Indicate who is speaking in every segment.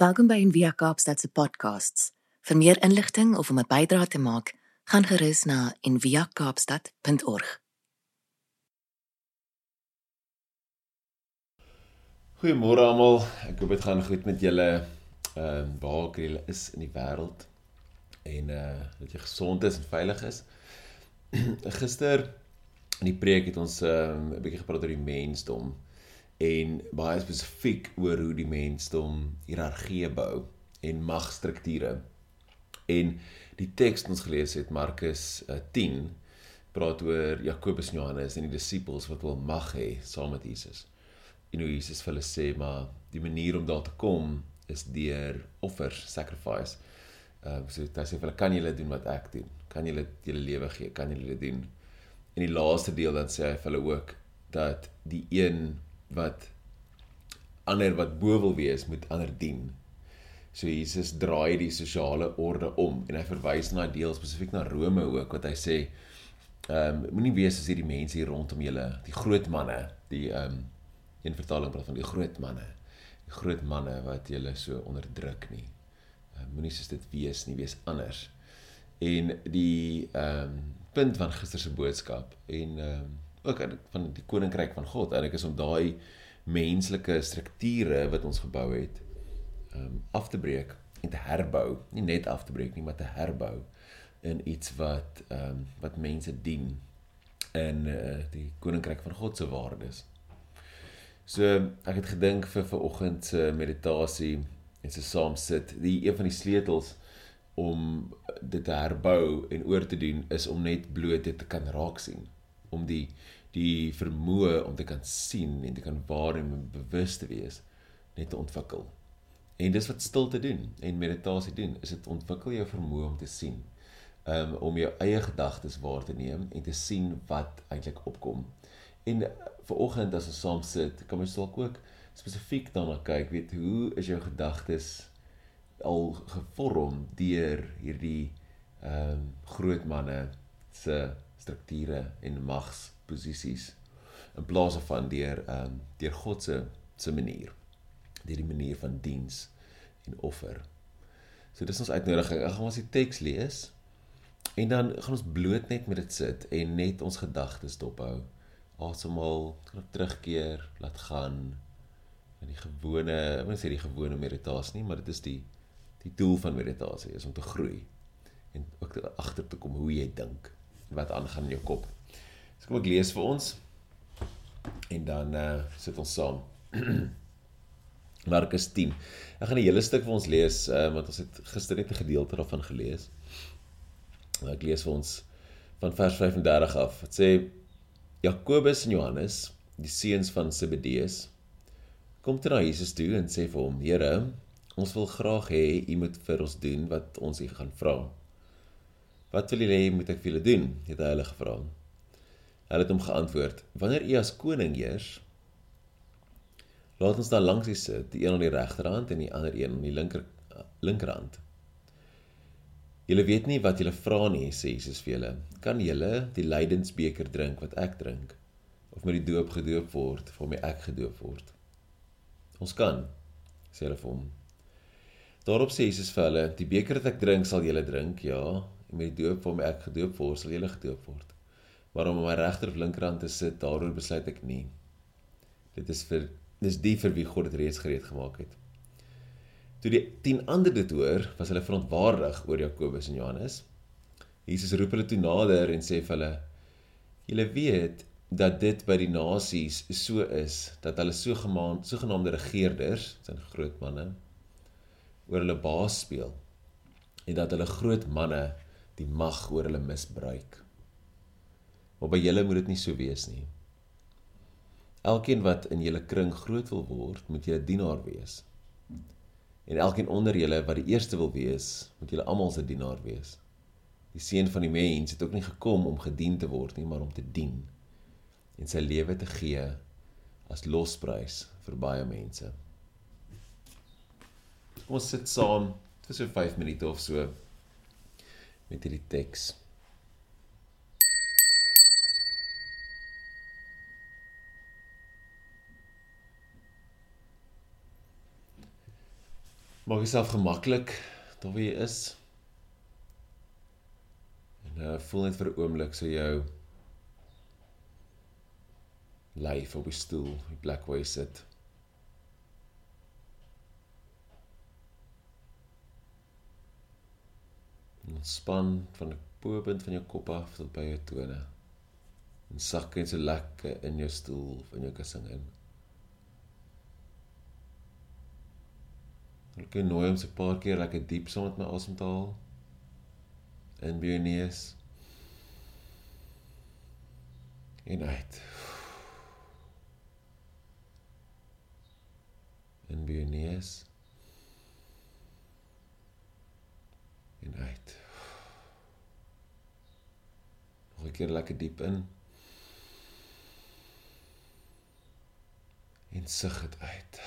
Speaker 1: Welkom by Envia Kaapstad se podcasts. Vir meer inligting of om 'n bydrae te maak, gaan gerus na enviakaapstad.org.
Speaker 2: Goeiemôre almal. Ek hoop dit gaan goed met julle. Ehm uh, waar julle is in die wêreld en uh dat jy gesond is en veilig is. Gister in die preek het ons ehm, 'n um, bietjie gepraat oor die mensdom en baie spesifiek oor hoe die mensdom hiërargie bou en magstrukture. En die teks wat ons gelees het Markus uh, 10 praat oor Jakobus en Johannes en die disippels wat wil mag hê saam met Jesus. En hoe Jesus vir hulle sê maar die manier om daar te kom is deur offers, sacrifice. Ehm uh, so hy sê vir hulle kan julle doen wat ek doen? Kan julle julle lewe gee? Kan julle dit doen? En die laaste deel dan sê hy vir hulle ook dat die een wat ander wat bo wil wees moet ander dien. So Jesus draai die sosiale orde om en hy verwys na deel spesifiek na Rome ook wat hy sê ehm um, moenie wees as hierdie mense hier rondom julle, die groot manne, die ehm um, een vertaling praat van die groot manne, die groot manne wat julle so onderdruk nie. Uh, moenie soos dit wees nie, wees anders. En die ehm um, punt van gister se boodskap en ehm um, ook van die koninkryk van God. Ek is om daai menslike strukture wat ons gebou het um af te breek en te herbou, nie net af te breek nie, maar te herbou in iets wat um wat mense dien in uh, die koninkryk van God se waardes. So ek het gedink vir ver oggend se meditasie en se saam sit, die een van die sleutels om dit te herbou en oor te doen is om net bloot dit te kan raak sien om die die vermoë om te kan sien en te kan waarneem en bewus te wees net te ontwikkel. En dis wat stilte doen en meditasie doen, is dit ontwikkel jou vermoë om te sien. Um om jou eie gedagtes waar te neem en te sien wat eintlik opkom. En vir oggend as ons saam sit, kan ons dalk ook spesifiek daarna kyk, weet hoe is jou gedagtes al gevorm deur hierdie ehm um, groot manne se strukture en magsposisies in plaas van deur ehm um, deur God se se manier deur die manier van diens en offer. So dis ons uitnodiging. Ek gaan ons die teks lees en dan gaan ons bloot net met dit sit en net ons gedagtes dophou. Asemhaal, terugkeer, laat gaan in die gewone, ek wil sê die gewone meditasie nie, maar dit is die die doel van meditasie is om te groei en ook agter te kom hoe jy dink wat aangaan in jou kop. So kom ek lees vir ons en dan uh sit ons saam. Markus 10. Ek gaan die hele stuk vir ons lees uh want ons het gister net 'n gedeelte daarvan gelees. Ek lees vir ons van vers 35 af. Dit sê Jakobus en Johannes, die seuns van Zebedeus, kom ter na Jesus toe en sê vir hom: "Here, ons wil graag hê u moet vir ons doen wat ons u gaan vra." Wat wil julle hê moet ek vir julle doen? het hy hulle gevra. Hulle het hom geantwoord: Wanneer u as koning heers, laat ons dan langs u sit, die een aan die regterhand en die ander een aan die linker linkerhand. Julle weet nie wat julle vra nie, sê Jesus vir hulle. Kan julle die lydensbeker drink wat ek drink of met die doop gedoop word waarmee ek gedoop word? Ons kan, sê hulle vir hom. Daarop sê Jesus vir hulle: Die beker wat ek drink, sal julle drink, ja, met die doop waarmee ek gedoop word, sal julle gedoop word. Maar om my regter of linkerhand te sit, daaroor besluit ek nie. Dit is vir dis die vir wie God dit reeds gereed gemaak het. Toe die 10 ander dit hoor, was hulle verontwaardig oor Jakobus en Johannes. Jesus roep hulle toe nader en sê vir hulle: "Julle weet dat dit by die nasies so is dat hulle so gemaand sogenaamde regerders, sin groot manne, oor hulle baas speel en dat hulle groot manne die mag oor hulle misbruik. Maar by julle moet dit nie so wees nie. Elkeen wat in julle kring groot wil word, moet julle dienaar wees. En elkeen onder julle wat die eerste wil wees, moet julle almal se dienaar wees. Die seun van die mens het ook nie gekom om gedien te word nie, maar om te dien en sy lewe te gee as losprys vir baie mense. Ons sit saam vir so 5 minute of so met hierdie teks. Maak jouself gemaklik daar waar jy is. En uh, voel net vir 'n oomblik so jou lyf op die stoel, die plek waar jy sit. Ontspan van die bopunt van jou kop af tot by jou tone. En sak net so lekker in jou stoel of in jou kussing in. Ek kan nooi om so 'n paar keer lekker diep saam met my asem te haal. In by jou neus. En uit. In by jou neus. En uit. 'n keer lekker diep in. En sug dit uit.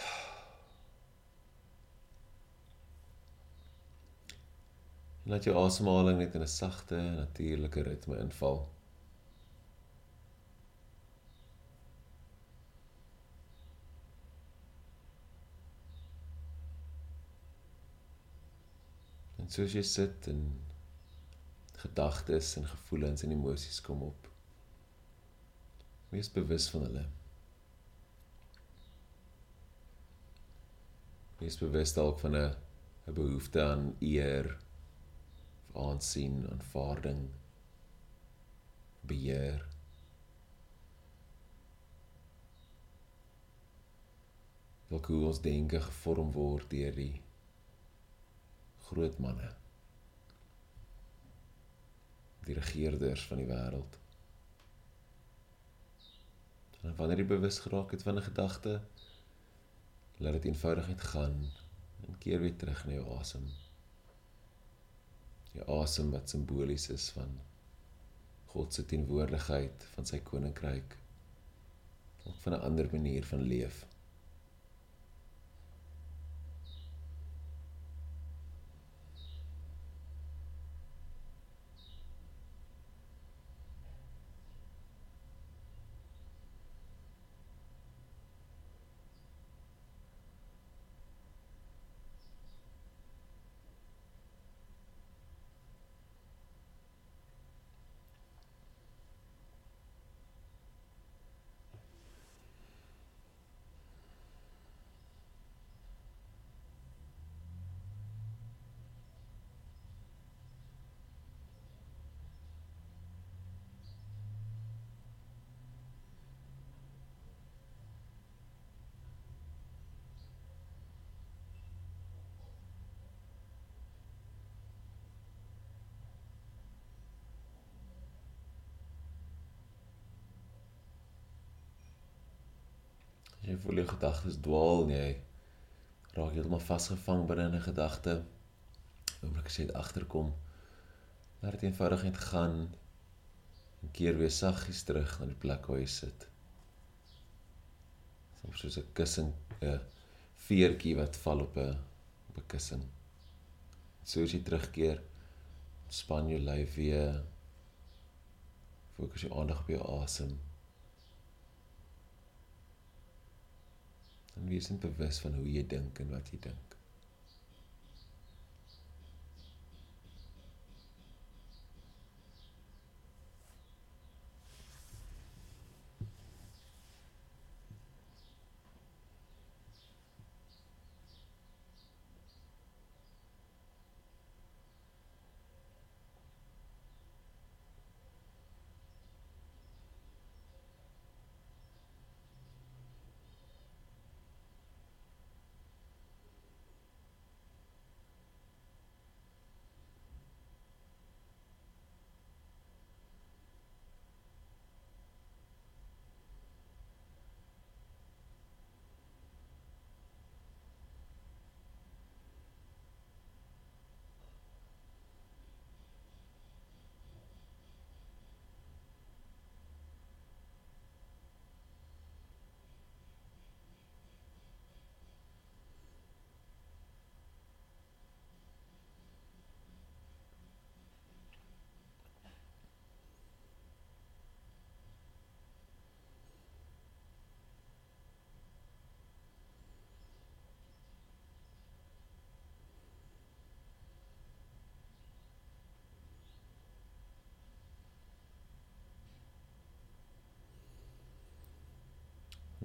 Speaker 2: Laat jou asemhaling net in 'n sagte, natuurlike ritme inval. En soos jy sit en gedagtes en gevoelens en emosies kom op. Wees bewus van hulle. Wees bewus dalk van 'n 'n behoefte aan eer, aansien, aanvaarding, beheer. Dalk hoe ons denke gevorm word deur die groot manne die regerders van die wêreld. En wanneer jy bewus geraak het van 'n gedagte, laat dit eenvoudig net gaan en keer weer terug na jou asem. Die asem wat simbolies is van God se teenwoordigheid, van sy koninkryk, ook van 'n ander manier van leef. Jy voel jou gedagtes dwaal en jy raak heeltemal vasgevang binne 'n gedagte. Oomblik as jy dit agterkom, laat dit eenvoudig net gaan en keer weer saggies terug na die plek waar jy sit. Soms soos 'n kussing, 'n veertjie wat val op 'n op 'n kussing. So as jy terugkeer, span jou lyf weer. Fokus jou aandag op jou asem. En wees net bewus van hoe jy dink en wat jy dink.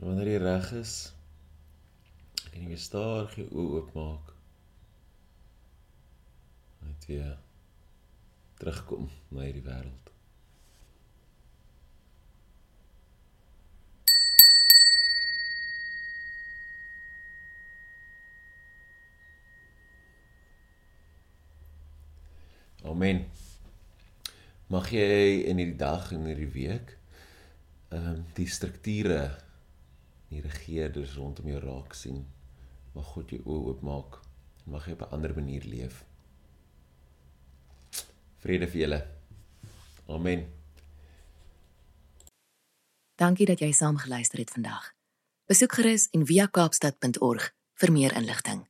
Speaker 2: Wanneer jy reg is, kan jy weer stadig jou oë oopmaak. Net weer terugkom na hierdie wêreld. Amen. Mag jy in hierdie dag en hierdie week ehm um, die strukture die regeerders rondom jou raak sien. Mag God jou oë oopmaak en mag jy op 'n ander manier leef. Vrede vir julle. Amen.
Speaker 1: Dankie dat jy saam geluister het vandag. Besoek gerus en via kaapstad.org vir meer inligting.